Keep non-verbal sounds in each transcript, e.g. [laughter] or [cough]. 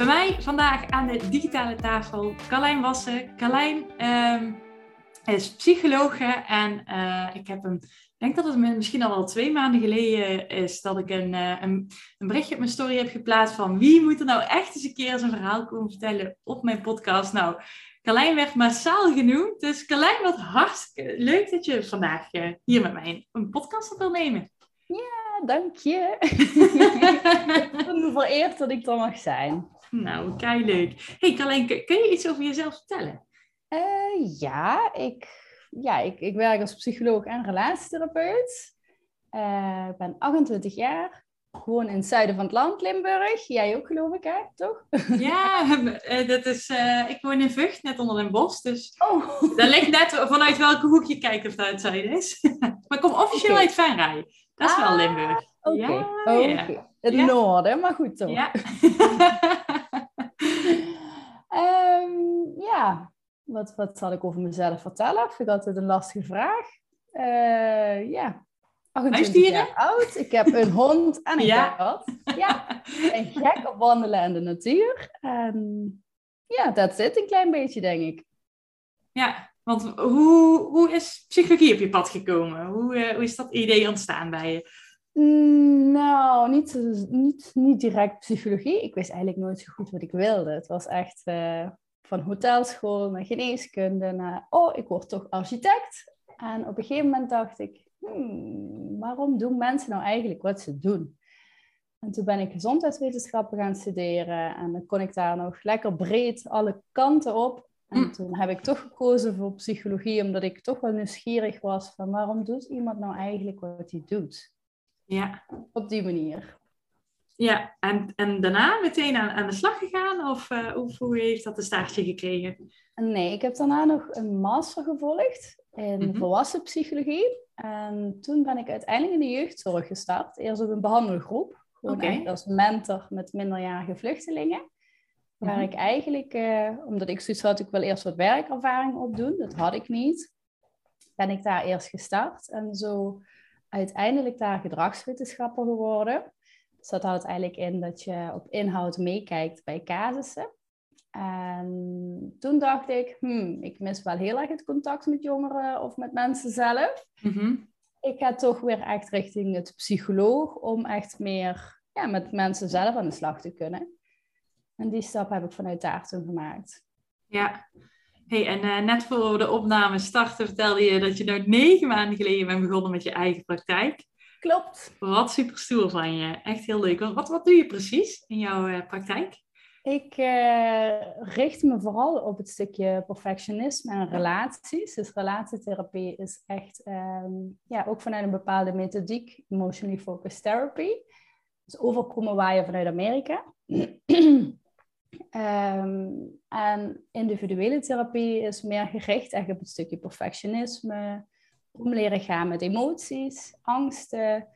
Bij mij vandaag aan de digitale tafel Carlijn Wassen. Carlijn um, is psychologe en uh, ik heb hem, denk dat het misschien al wel twee maanden geleden is dat ik een, uh, een, een, berichtje op mijn story heb geplaatst van wie moet er nou echt eens een keer zijn verhaal komen vertellen op mijn podcast. Nou, Carlijn werd massaal genoemd, dus Carlijn, wat hartstikke leuk dat je vandaag uh, hier met mij een podcast op wil nemen. Ja, dank je. [laughs] ik ben vereerd dat ik er mag zijn. Nou, kei leuk. Hey Carlijn, kun je iets over jezelf vertellen? Uh, ja, ik, ja ik, ik werk als psycholoog en relatietherapeut. Uh, ik ben 28 jaar. Gewoon in het zuiden van het land, Limburg. Jij ook, geloof ik, hè? Toch? [laughs] Ja, uh, dat is, ik woon in Vught, net onder een bos. Dus oh. dat ligt net vanuit welke hoek je kijkt of dat het zuiden is. [laughs] maar ik kom officieel okay. uit Venray. Dat is ah, wel Limburg. Oké, okay. ja, het ja. noorden, maar goed toch? Ja. [laughs] ja, wat, wat zal ik over mezelf vertellen? Vind ik altijd een lastige vraag. Uh, ja, 28 jaar oud. Ik heb een hond en een ja. kat. Ja, en gek op wandelen in de natuur. En ja, dat zit een klein beetje, denk ik. Ja, want hoe, hoe is psychologie op je pad gekomen? Hoe, uh, hoe is dat idee ontstaan bij je? Mm, nou, niet, niet, niet direct psychologie. Ik wist eigenlijk nooit zo goed wat ik wilde. Het was echt uh, van hotelschool naar geneeskunde naar, oh, ik word toch architect. En op een gegeven moment dacht ik, hmm, waarom doen mensen nou eigenlijk wat ze doen? En toen ben ik gezondheidswetenschappen gaan studeren en dan kon ik daar nog lekker breed alle kanten op. En mm. toen heb ik toch gekozen voor psychologie, omdat ik toch wel nieuwsgierig was van waarom doet iemand nou eigenlijk wat hij doet? Ja. Op die manier. Ja, en, en daarna meteen aan, aan de slag gegaan? Of, uh, hoe heeft dat een staartje gekregen? Nee, ik heb daarna nog een master gevolgd in mm -hmm. volwassen psychologie. En toen ben ik uiteindelijk in de jeugdzorg gestart. Eerst op een behandelgroep. Gewoon okay. als mentor met minderjarige vluchtelingen. Waar mm -hmm. ik eigenlijk, uh, omdat ik zoiets had, ik wil eerst wat werkervaring opdoen. Dat had ik niet. Ben ik daar eerst gestart. En zo uiteindelijk daar gedragswetenschapper geworden. Dus dat houdt eigenlijk in dat je op inhoud meekijkt bij casussen. En toen dacht ik, hmm, ik mis wel heel erg het contact met jongeren of met mensen zelf. Mm-hmm. Ik ga toch weer echt richting het psycholoog om echt meer ja, met mensen zelf aan de slag te kunnen. En die stap heb ik vanuit daar toen gemaakt. Ja, Hey, en uh, net voor de opname starten vertelde je dat je nou negen maanden geleden bent begonnen met je eigen praktijk. Klopt. Wat super stoer van je. Echt heel leuk. Wat, wat doe je precies in jouw uh, praktijk? Ik uh, richt me vooral op het stukje perfectionisme en relaties. Dus relatietherapie is echt, um, ja, ook vanuit een bepaalde methodiek, emotionally focused therapy. Dus overkomen waar je vanuit Amerika. Um, [clears throat] en individuele therapie is meer gericht echt op het stukje perfectionisme, om leren gaan met emoties, angsten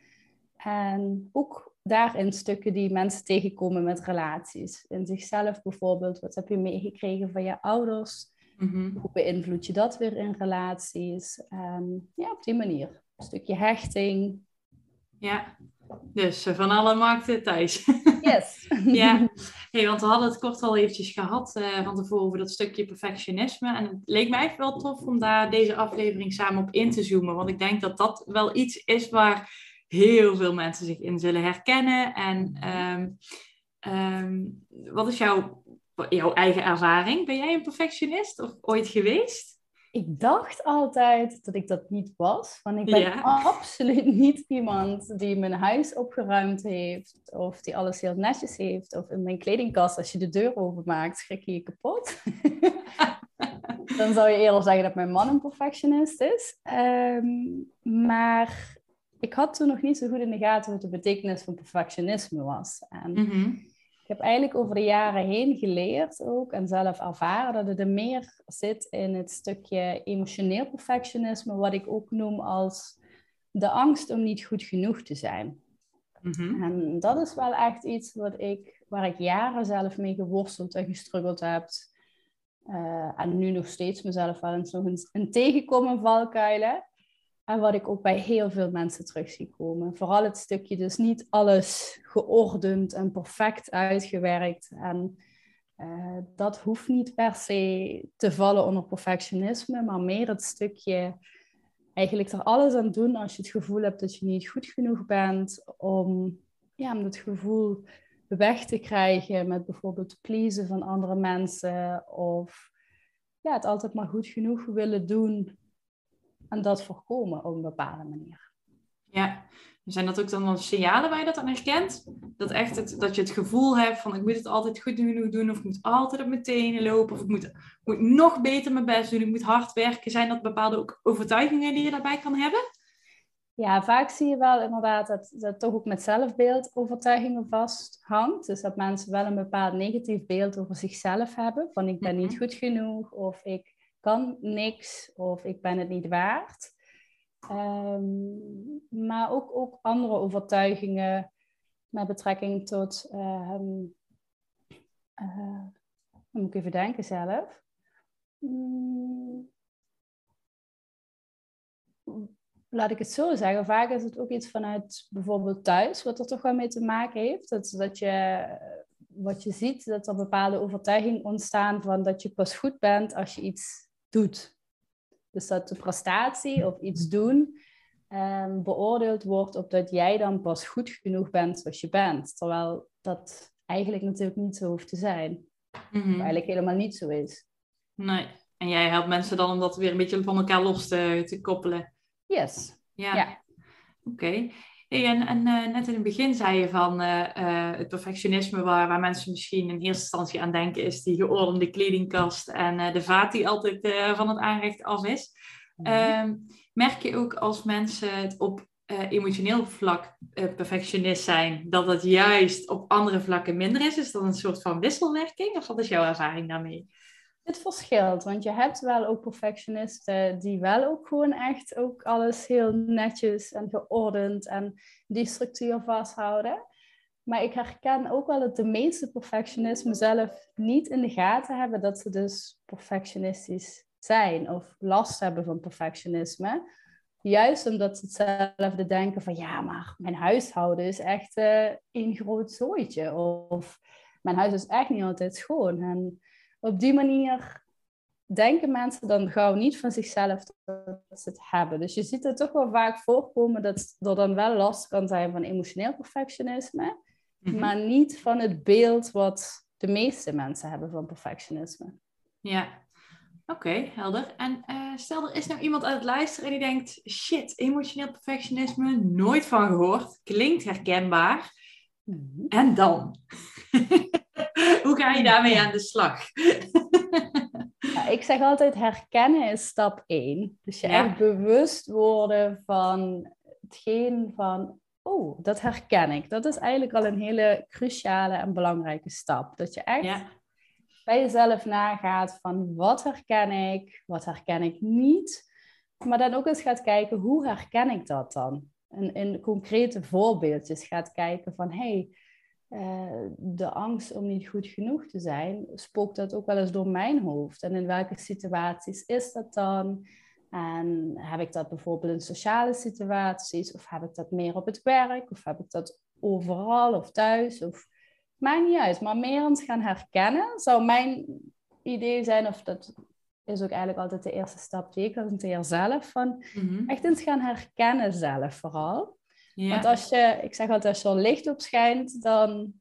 en ook daarin stukken die mensen tegenkomen met relaties. In zichzelf bijvoorbeeld, wat heb je meegekregen van je ouders? Mm-hmm. Hoe beïnvloed je dat weer in relaties? Um, ja, op die manier. Een stukje hechting. Ja, dus uh, van alle markten thuis. [laughs] Yes. ja, hey, want we hadden het kort al eventjes gehad uh, van tevoren over dat stukje perfectionisme. En het leek mij echt wel tof om daar deze aflevering samen op in te zoomen. Want ik denk dat dat wel iets is waar heel veel mensen zich in zullen herkennen. En um, um, wat is jouw, jouw eigen ervaring? Ben jij een perfectionist of ooit geweest? Ik dacht altijd dat ik dat niet was. Want ik ben absoluut niet iemand die mijn huis opgeruimd heeft. Of die alles heel netjes heeft. Of in mijn kledingkast, als je de deur openmaakt, schrik je je kapot. [laughs] Dan zou je eerder zeggen dat mijn man een perfectionist is. Um, maar ik had toen nog niet zo goed in de gaten wat de betekenis van perfectionisme was. En mm ik heb eigenlijk over de jaren heen geleerd ook en zelf ervaren dat het er meer zit in het stukje emotioneel perfectionisme, wat ik ook noem als de angst om niet goed genoeg te zijn. Mhm. En dat is wel echt iets wat ik, waar ik jaren zelf mee geworsteld en gestruggeld heb. Uh, en nu nog steeds mezelf wel eens nog een, een tegenkomen valkuilen. En wat ik ook bij heel veel mensen terug zie komen. Vooral het stukje dus niet alles geordend en perfect uitgewerkt. En uh, dat hoeft niet per se te vallen onder perfectionisme, maar meer het stukje eigenlijk er alles aan doen als je het gevoel hebt dat je niet goed genoeg bent om, ja, dat gevoel weg te krijgen met bijvoorbeeld pleasen van andere mensen of ja, het altijd maar goed genoeg willen doen en dat voorkomen op een bepaalde manier. Ja, zijn dat ook dan wel signalen waar je dat aan herkent? Dat, echt het, dat je het gevoel hebt van ik moet het altijd goed genoeg doen of ik moet altijd op mijn tenen lopen of ik moet, moet nog beter mijn best doen, ik moet hard werken. Zijn dat bepaalde ook overtuigingen die je daarbij kan hebben? Ja, vaak zie je wel inderdaad dat dat toch ook met zelfbeeld overtuigingen vasthangt. Dus dat mensen wel een bepaald negatief beeld over zichzelf hebben. Van ik ben niet mhm. goed genoeg of ik kan niks of ik ben het niet waard. Um, maar ook, ook andere overtuigingen met betrekking tot, um, uh, moet ik even denken zelf. Mm, laat ik het zo zeggen, vaak is het ook iets vanuit bijvoorbeeld thuis, wat er toch wel mee te maken heeft. Dat, dat je, wat je ziet, dat er bepaalde overtuigingen ontstaan van dat je pas goed bent als je iets doet. Dus dat de prestatie of iets doen um, beoordeeld wordt op dat jij dan pas goed genoeg bent zoals je bent. Terwijl dat eigenlijk natuurlijk niet zo hoeft te zijn. Mm eigenlijk helemaal niet zo is. Nee. En jij helpt mensen dan om dat weer een beetje van elkaar los te, te koppelen. Yes. Ja. Oké. En, en uh, net in het begin zei je van uh, uh, het perfectionisme waar, waar mensen misschien in eerste instantie aan denken, is die geordende kledingkast en de vaat die altijd van het aanrecht af is. Mm merk je ook als mensen het op emotioneel vlak perfectionist zijn, dat dat juist op andere vlakken minder is? Is dat een soort van wisselwerking of wat is jouw ervaring daarmee? Het verschilt, want je hebt wel ook perfectionisten die wel ook gewoon echt ook alles heel netjes en geordend en die structuur vasthouden. Maar ik herken ook wel dat de meeste perfectionisten zelf niet in de gaten hebben dat ze dus perfectionistisch zijn of last hebben van perfectionisme. Juist omdat ze hetzelfde denken van ja, maar mijn huishouden is echt uh, een groot zooitje. Of mijn huis is echt niet altijd schoon. En op die manier denken mensen dan gauw niet van zichzelf dat ze het hebben. Dus je ziet het toch wel vaak voorkomen dat er dan wel last kan zijn van emotioneel perfectionisme, mhm. maar niet van het beeld wat de meeste mensen hebben van perfectionisme. Ja, oké, helder. En uh, stel er is nou iemand aan het luisteren en die denkt, shit, emotioneel perfectionisme, nooit van gehoord, klinkt herkenbaar. Mhm. En dan? [laughs] [laughs] Hoe ga je daarmee aan de slag? Ja, ik zeg altijd herkennen is stap 1. Dus je echt bewust worden van hetgeen van, oh, dat herken ik. Dat is eigenlijk al een hele cruciale en belangrijke stap. Dat je echt bij jezelf nagaat van wat herken ik, wat herken ik niet. Maar dan ook eens gaat kijken, hoe herken ik dat dan? En in concrete voorbeeldjes gaat kijken van, hey, uh, de angst om niet goed genoeg te zijn, spookt dat ook wel eens door mijn hoofd. En in welke situaties is dat dan? En heb ik dat bijvoorbeeld in sociale situaties, of heb ik dat meer op het werk, of heb ik dat overal of thuis? Of maakt niet uit, maar meer eens gaan herkennen zou mijn idee zijn, of dat is ook eigenlijk altijd de eerste stap die ik hanteer zelf, van mhm. echt eens gaan herkennen zelf vooral. Want als je, ik zeg altijd, als er licht op schijnt, dan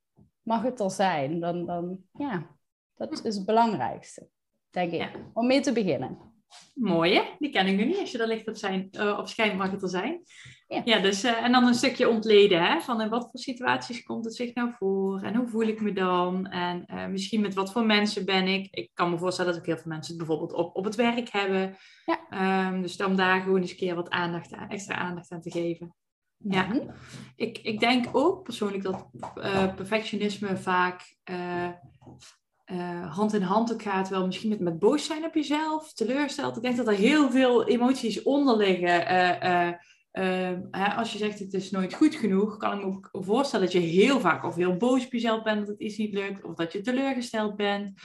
mag het er zijn. Dan, dan ja, dat is het belangrijkste, denk ik. Om mee te beginnen. Mooi, hè? Die ken ik nu niet. Als je er licht op, zijn, uh, op schijnt, mag het er zijn. Ja, ja dus, uh, en dan een stukje ontleden, hè? Van in wat voor situaties komt het zich nou voor? En hoe voel ik me dan? En uh, misschien met wat voor mensen ben ik? Ik kan me voorstellen dat ook heel veel mensen het bijvoorbeeld op, op het werk hebben. Ja. Um, dus om daar gewoon eens een keer wat aandacht, extra aandacht aan te geven. Ja, mhm. ik, ik denk ook persoonlijk dat uh, perfectionisme vaak uh, uh, hand in hand ook gaat, wel misschien met, met boos zijn op jezelf, teleursteld. Ik denk dat er heel veel emoties onder liggen. als je zegt het is nooit goed genoeg, kan ik me ook voorstellen dat je heel vaak of heel boos op jezelf bent dat het iets niet lukt, of dat je teleurgesteld bent.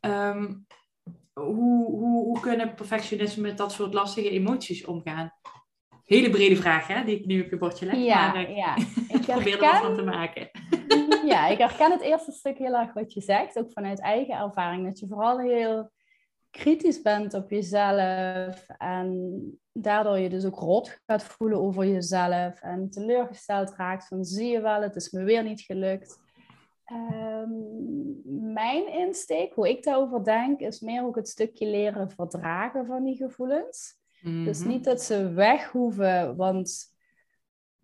Um, hoe, hoe, hoe kunnen perfectionisten met dat soort lastige emoties omgaan? Hele brede vraag, hè, die ik nu op je bordje leg. Ja, maar, ja. [laughs] Ik probeer er wat van te maken. [laughs] ja, ik herken het eerste stuk heel erg wat je zegt, ook vanuit eigen ervaring. Dat je vooral heel kritisch bent op jezelf en daardoor je dus ook rot gaat voelen over jezelf en teleurgesteld raakt van zie je wel, het is me weer niet gelukt. Um, mijn insteek, hoe ik daarover denk, is meer ook het stukje leren verdragen van die gevoelens. Dus mhm. niet dat ze weg hoeven, want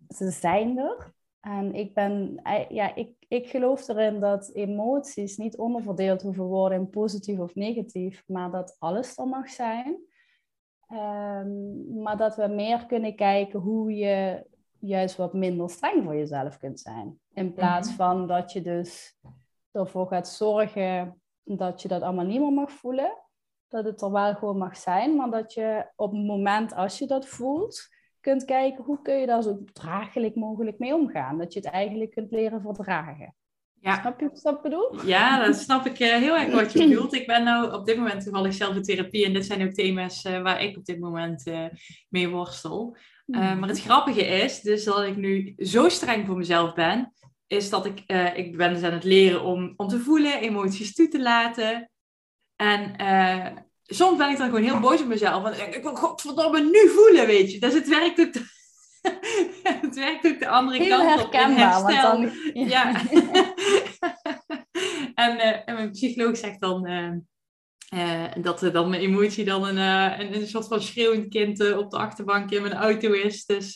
ze zijn er. En ik, ben, ja, ik, ik geloof erin dat emoties niet onderverdeeld hoeven worden in positief of negatief, maar dat alles er mag zijn. Um, maar dat we meer kunnen kijken hoe je juist wat minder streng voor jezelf kunt zijn. In plaats mhm. van dat je dus ervoor gaat zorgen dat je dat allemaal niet meer mag voelen. Dat het er wel gewoon mag zijn, maar dat je op het moment als je dat voelt, kunt kijken hoe kun je daar zo draaglijk mogelijk mee omgaan. Dat je het eigenlijk kunt leren verdragen. Ja. Snap je wat ik bedoel? Ja, dat snap ik uh, heel erg wat je bedoelt. Ik ben nou op dit moment toevallig zelf in therapie en dit zijn ook thema's uh, waar ik op dit moment uh, mee worstel. Mhm. maar het grappige is, dus dat ik nu zo streng voor mezelf ben, is dat ik, ik ben dus aan het leren om, om te voelen, emoties toe te laten. En soms ben ik dan gewoon heel boos op mezelf. Want ik wil godverdomme nu voelen, weet je. Dus het werkt ook... het werkt ook de andere heel kant op. Want dan... [laughs] Ja. [laughs] en, uh, en, mijn psycholoog zegt dan... Uh, uh, dat dan mijn emotie dan een, een, een, soort van schreeuwend kind op de achterbank in mijn auto is. Dus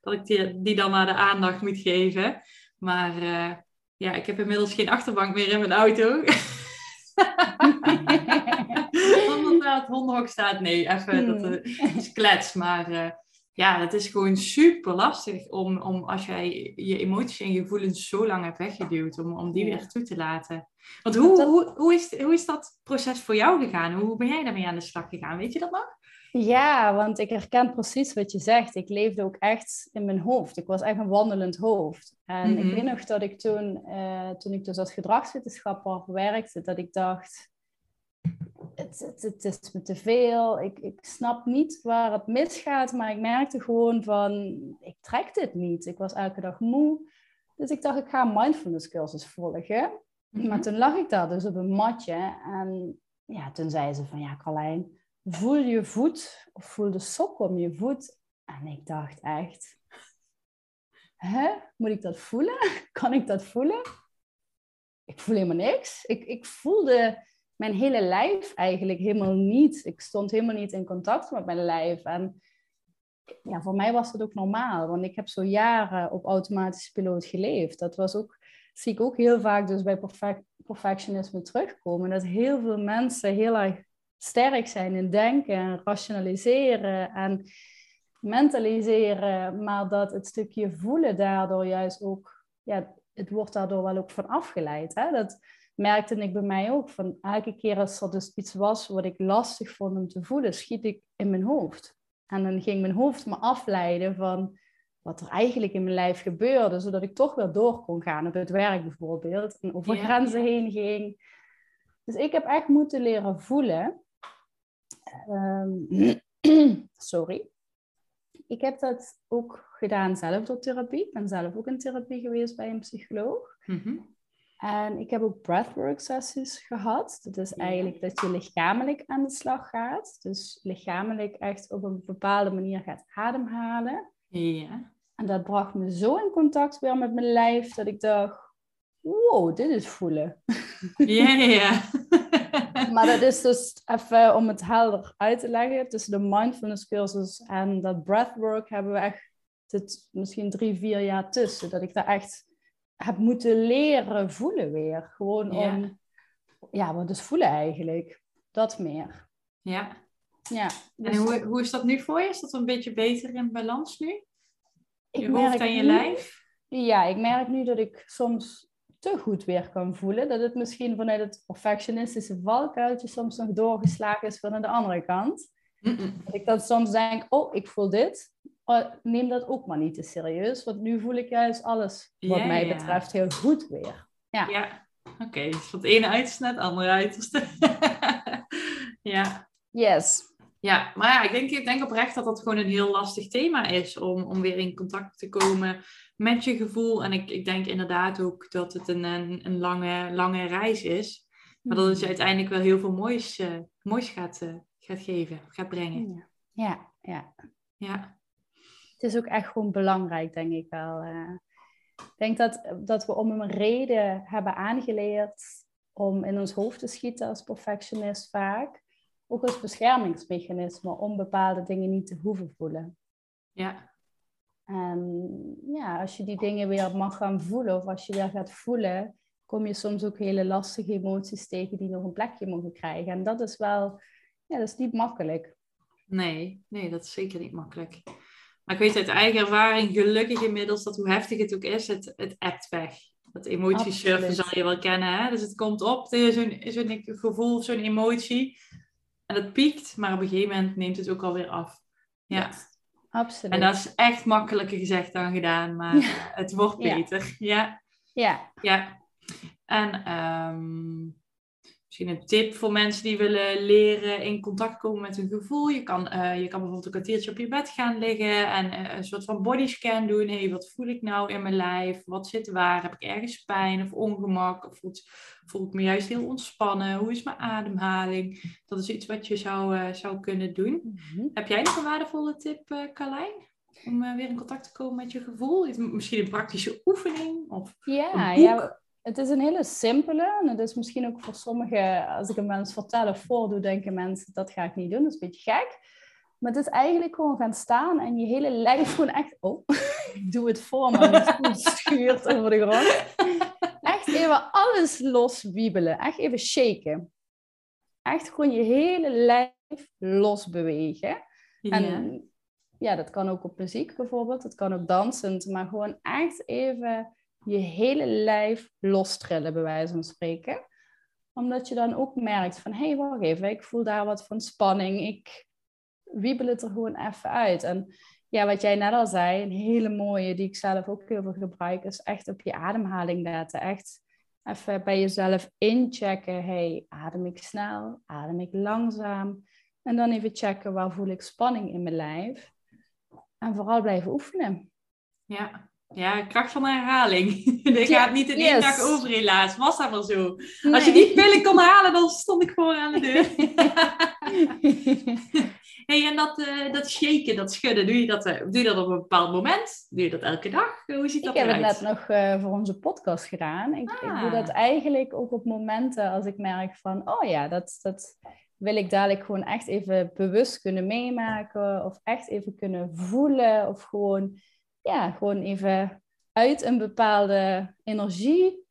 dat ik die, die, dan maar de aandacht moet geven. Maar ja, ik heb inmiddels geen achterbank meer in mijn auto. [laughs] [laughs] [laughs] Omdat het hondenhok staat. Nee, even, dat hmm. is klets. Maar ja, het is gewoon super lastig om, om als jij je emoties en gevoelens zo lang hebt weggeduwd, om, om die weer toe te laten. Want hoe, hoe, hoe, is, hoe is dat proces voor jou gegaan? Hoe ben jij daarmee aan de slag gegaan? Weet je dat nog? Ja, want ik herken precies wat je zegt. Ik leefde ook echt in mijn hoofd. Ik was echt een wandelend hoofd. En ik mhm. weet nog dat ik toen, uh, toen ik dus als gedragswetenschapper werkte, dat ik dacht, het, het, is me te veel. Ik, ik snap niet waar het misgaat, maar ik merkte gewoon van, ik trek dit niet. Ik was elke dag moe. Dus ik dacht, ik ga een mindfulness cursus volgen. Maar mhm. toen lag ik daar dus op een matje en ja, toen zei ze van, ja Carlijn, voel je voet of voel de sok om je voet. En ik dacht echt, hè, moet ik dat voelen? [laughs] Kan ik dat voelen? Ik voel helemaal niks. Ik, ik voelde mijn hele lijf eigenlijk helemaal niet. Ik stond helemaal niet in contact met mijn lijf. En ja, voor mij was dat ook normaal, want ik heb zo jaren op automatische piloot geleefd. Dat was ook, zie ik ook heel vaak dus bij perfect, perfectionisme terugkomen. Dat heel veel mensen heel erg sterk zijn in denken en rationaliseren en mentaliseren, maar dat het stukje voelen daardoor juist ook, ja, het wordt daardoor wel ook van afgeleid. Hè? Dat, merkte ik bij mij ook. Van elke keer als er dus iets was wat ik lastig vond om te voelen, schiet ik in mijn hoofd. En dan ging mijn hoofd me afleiden van wat er eigenlijk in mijn lijf gebeurde, zodat ik toch weer door kon gaan op het werk bijvoorbeeld. En over grenzen heen ging. Dus ik heb echt moeten leren voelen. Ehm, [clears throat] sorry. Ik heb dat ook gedaan zelf door therapie. Ik ben zelf ook in therapie geweest bij een psycholoog. Mm en ik heb ook breathwork sessies gehad. Dat is eigenlijk dat je lichamelijk aan de slag gaat. Dus lichamelijk echt op een bepaalde manier gaat ademhalen. Ja. En dat bracht me zo in contact weer met mijn lijf dat ik dacht, wow, dit is voelen. Ja, ja. [laughs] maar dat is dus even om het helder uit te leggen. Tussen de mindfulness cursus en dat breathwork hebben we echt het, misschien drie, vier jaar tussen. Dat ik daar echt heb moeten leren voelen weer. Gewoon om, ja, wat is voelen eigenlijk? Dat meer. Ja. Ja. En dus hoe, hoe is dat nu voor je? Is dat een beetje beter in balans nu? je hoofd en je lijf? Ja, ik merk nu dat ik soms te goed weer kan voelen. Dat het misschien vanuit het perfectionistische valkuiltje soms nog doorgeslagen is van de andere kant. Dat ik dan soms denk, oh, ik voel dit. Oh, neem dat ook maar niet te serieus. Want nu voel ik juist alles, wat mij betreft, heel goed weer. Ja, ja. oké. Okay. Dus van het ene uiterste naar het andere uiterste. [laughs] ja. Yes. Ja, maar ja, ik denk, ik denk oprecht dat dat gewoon een heel lastig thema is om, om weer in contact te komen met je gevoel. En ik, ik denk inderdaad ook dat het een, een, een lange, lange reis is. Maar dat het je hmm. uiteindelijk wel heel veel moois, uh, moois gaat, uh, gaat geven, gaat brengen. Ja, ja. ja. Het is ook echt gewoon belangrijk, denk ik wel. Uh, ik denk dat, dat we om een reden hebben aangeleerd om in ons hoofd te schieten als perfectionist vaak. Ook als beschermingsmechanisme om bepaalde dingen niet te hoeven voelen. Ja. En ja, als je die dingen weer mag gaan voelen of als je weer gaat voelen, kom je soms ook hele lastige emoties tegen die nog een plekje mogen krijgen. En dat is wel, ja, dat is niet makkelijk. Nee, nee, dat is zeker niet makkelijk. Maar ik weet uit eigen ervaring, gelukkig inmiddels, dat hoe heftig het ook is, het, het appt weg. Dat emotiesurfen zal je wel kennen. Hè? Dus het komt op, zo'n zo'n gevoel, zo'n emotie. En het piekt, maar op een gegeven moment neemt het ook alweer af. Ja. Absoluut. En dat is echt makkelijker gezegd dan gedaan, maar het wordt beter. Ja. Ja. ja. En um, misschien een tip voor mensen die willen leren in contact komen met hun gevoel. Je kan, uh, je kan bijvoorbeeld een kwartiertje op je bed gaan liggen en uh, een soort van bodyscan doen. Hé, hey, wat voel ik nou in mijn lijf? Wat zit waar? Heb ik ergens pijn of ongemak? Of voelt, voel ik me juist heel ontspannen? Hoe is mijn ademhaling? Dat is iets wat je zou, uh, zou kunnen doen. Mm-hmm. Heb jij nog een waardevolle tip, Carlijn? Om weer in contact te komen met je gevoel? Misschien een praktische oefening? Of ja, ja, het is een hele simpele. En het is misschien ook voor sommigen, als ik een mens vertel of voordoe, denken mensen dat ga ik niet doen. Dat is een beetje gek. Maar het is eigenlijk gewoon gaan staan en je hele lijf gewoon echt... Oh, [laughs] ik doe het voor me. Het [laughs] schuurt over de grond. Echt even alles loswiebelen. Echt even shaken. Echt gewoon je hele lijf losbewegen. Ja. En ja, dat kan ook op muziek bijvoorbeeld. Het kan ook dansend. Maar gewoon echt even je hele lijf lostrillen, bij wijze van spreken. Omdat je dan ook merkt van, hé, hey, wacht even, ik voel daar wat van spanning. Ik wiebel het er gewoon even uit. En ja, wat jij net al zei, een hele mooie, die ik zelf ook heel veel gebruik, is echt op je ademhaling letten. Echt even bij jezelf inchecken. hey, adem ik snel? Adem ik langzaam? En dan even checken, waar voel ik spanning in mijn lijf? En vooral blijven oefenen. Ja, ja, kracht van herhaling. [laughs] Dit gaat niet in één dag over helaas. Was dat wel zo? Als je die pillen kon halen, dan stond ik gewoon aan de deur. [laughs] [laughs] hey, en dat, uh, dat shaken, dat schudden, doe je dat, uh, doe je dat op een bepaald moment? Doe je dat elke dag? Hoe ziet dat ik eruit? Ik heb het net nog uh, voor onze podcast gedaan. Ik, ik, doe dat ah. eigenlijk ook op momenten als ik merk van... Oh ja, dat, dat wil ik dadelijk gewoon echt even bewust kunnen meemaken. Of echt even kunnen voelen. Of gewoon ja, gewoon even uit een bepaalde energie,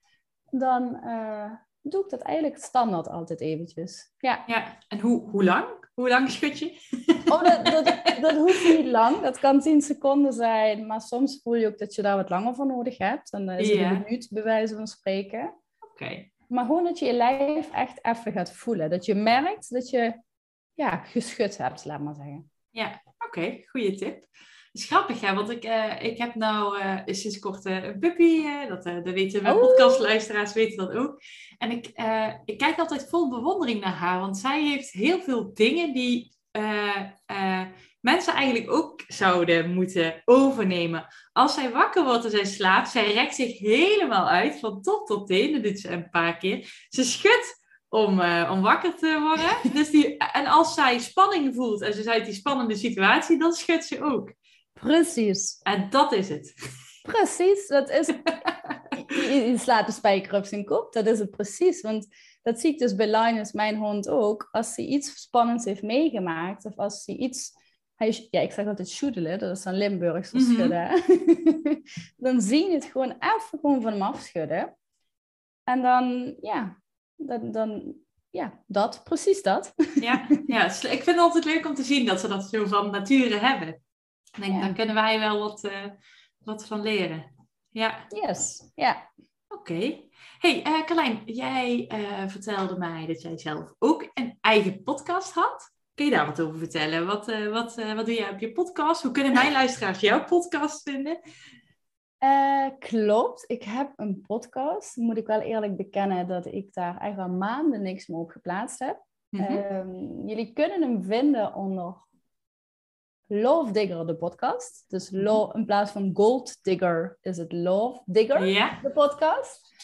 dan uh, doe ik dat eigenlijk standaard altijd eventjes. Ja, ja. en hoe, hoe lang? Hoe lang schud je? [laughs] Oh, dat, dat, [laughs] dat hoeft niet lang. Dat kan 10 seconden zijn, maar soms voel je ook dat je daar wat langer voor nodig hebt. En dan is het een minuut, bij wijze van spreken. Oké. Maar gewoon dat je je lijf echt even gaat voelen. Dat je merkt dat je ja, geschud hebt, laat maar zeggen. Ja, oké. Goede tip is grappig, hè? Want ik, uh, ik heb nou uh, sinds kort uh, een puppy. dat, dat weten mijn oh. podcastluisteraars weten dat ook. En ik, ik kijk altijd vol bewondering naar haar. Want zij heeft heel veel dingen die mensen eigenlijk ook zouden moeten overnemen. Als zij wakker wordt en zij slaapt, zij rekt zich helemaal uit. Van top tot teen. Dat doet ze een paar keer. Ze schudt om, om wakker te worden. [laughs] Dus die, en als zij spanning voelt en ze is uit die spannende situatie, dan schudt ze ook. Precies. En dat is het. Precies, dat is [laughs] Je, slaat de spijker op zijn kop, dat is het precies. Want dat zie ik dus bij Linus, mijn hond ook. Als hij iets spannends heeft meegemaakt, of als hij iets... Hij, ja, ik zeg altijd shoedelen, dat is dan Limburgs mhm. schudden. [laughs] dan zie je het gewoon even gewoon van hem afschudden. En dan, ja, dan, dan ja, dat, precies dat. ja, ja, ik vind het altijd leuk om te zien dat ze dat zo van nature hebben denk, dan kunnen wij wel wat, uh, wat van leren. Ja. Yes, ja. Oké. Hey, uh, Carlijn, jij uh, vertelde mij dat jij zelf ook een eigen podcast had. Kun je daar wat over vertellen? Wat, uh, wat, wat doe jij op je podcast? Hoe kunnen mijn [laughs] luisteraars jouw podcast vinden? klopt, ik heb een podcast. Moet ik wel eerlijk bekennen dat ik daar eigenlijk al maanden niks meer op geplaatst heb. Mm -hmm. jullie kunnen hem vinden onder Love Digger, de podcast. Dus love, in plaats van Gold Digger is het Love Digger, de podcast.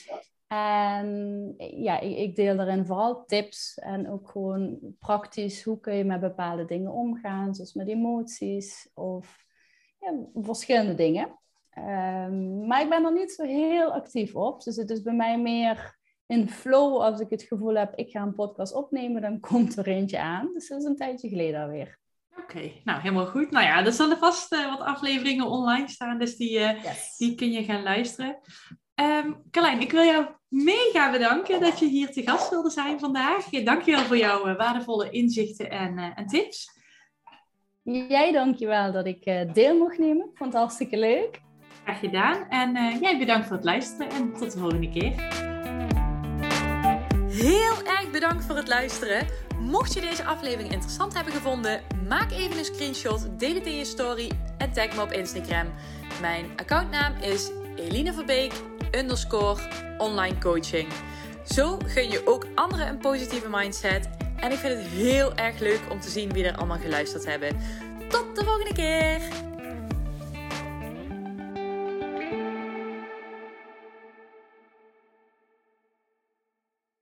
En ja, ik, ik, deel daarin vooral tips en ook gewoon praktisch hoe kun je met bepaalde dingen omgaan, zoals met emoties of ja, verschillende dingen. Um, maar ik ben er niet zo heel actief op. Dus het is bij mij meer in flow als ik het gevoel heb, ik ga een podcast opnemen, dan [laughs] komt er eentje aan. Dus dat is een tijdje geleden alweer. Oké, nou helemaal goed. Nou ja, er zullen vast uh, wat afleveringen online staan, dus die, uh, die kun je gaan luisteren. Um, Carlijn, ik wil jou mega bedanken dat je hier te gast wilde zijn vandaag. Dankjewel voor jouw uh, waardevolle inzichten en, en tips. Jij dankjewel dat ik deel mocht nemen. Ik vond het hartstikke leuk. Graag gedaan. En jij bedankt voor het luisteren en tot de volgende keer. Heel erg bedankt voor het luisteren. Mocht je deze aflevering interessant hebben gevonden, maak even een screenshot, deel het in je story en tag me op Instagram. Mijn accountnaam is Eline underscore online coaching. Zo gun je ook anderen een positieve mindset. En ik vind het heel erg leuk om te zien wie er allemaal geluisterd hebben. Tot de volgende keer!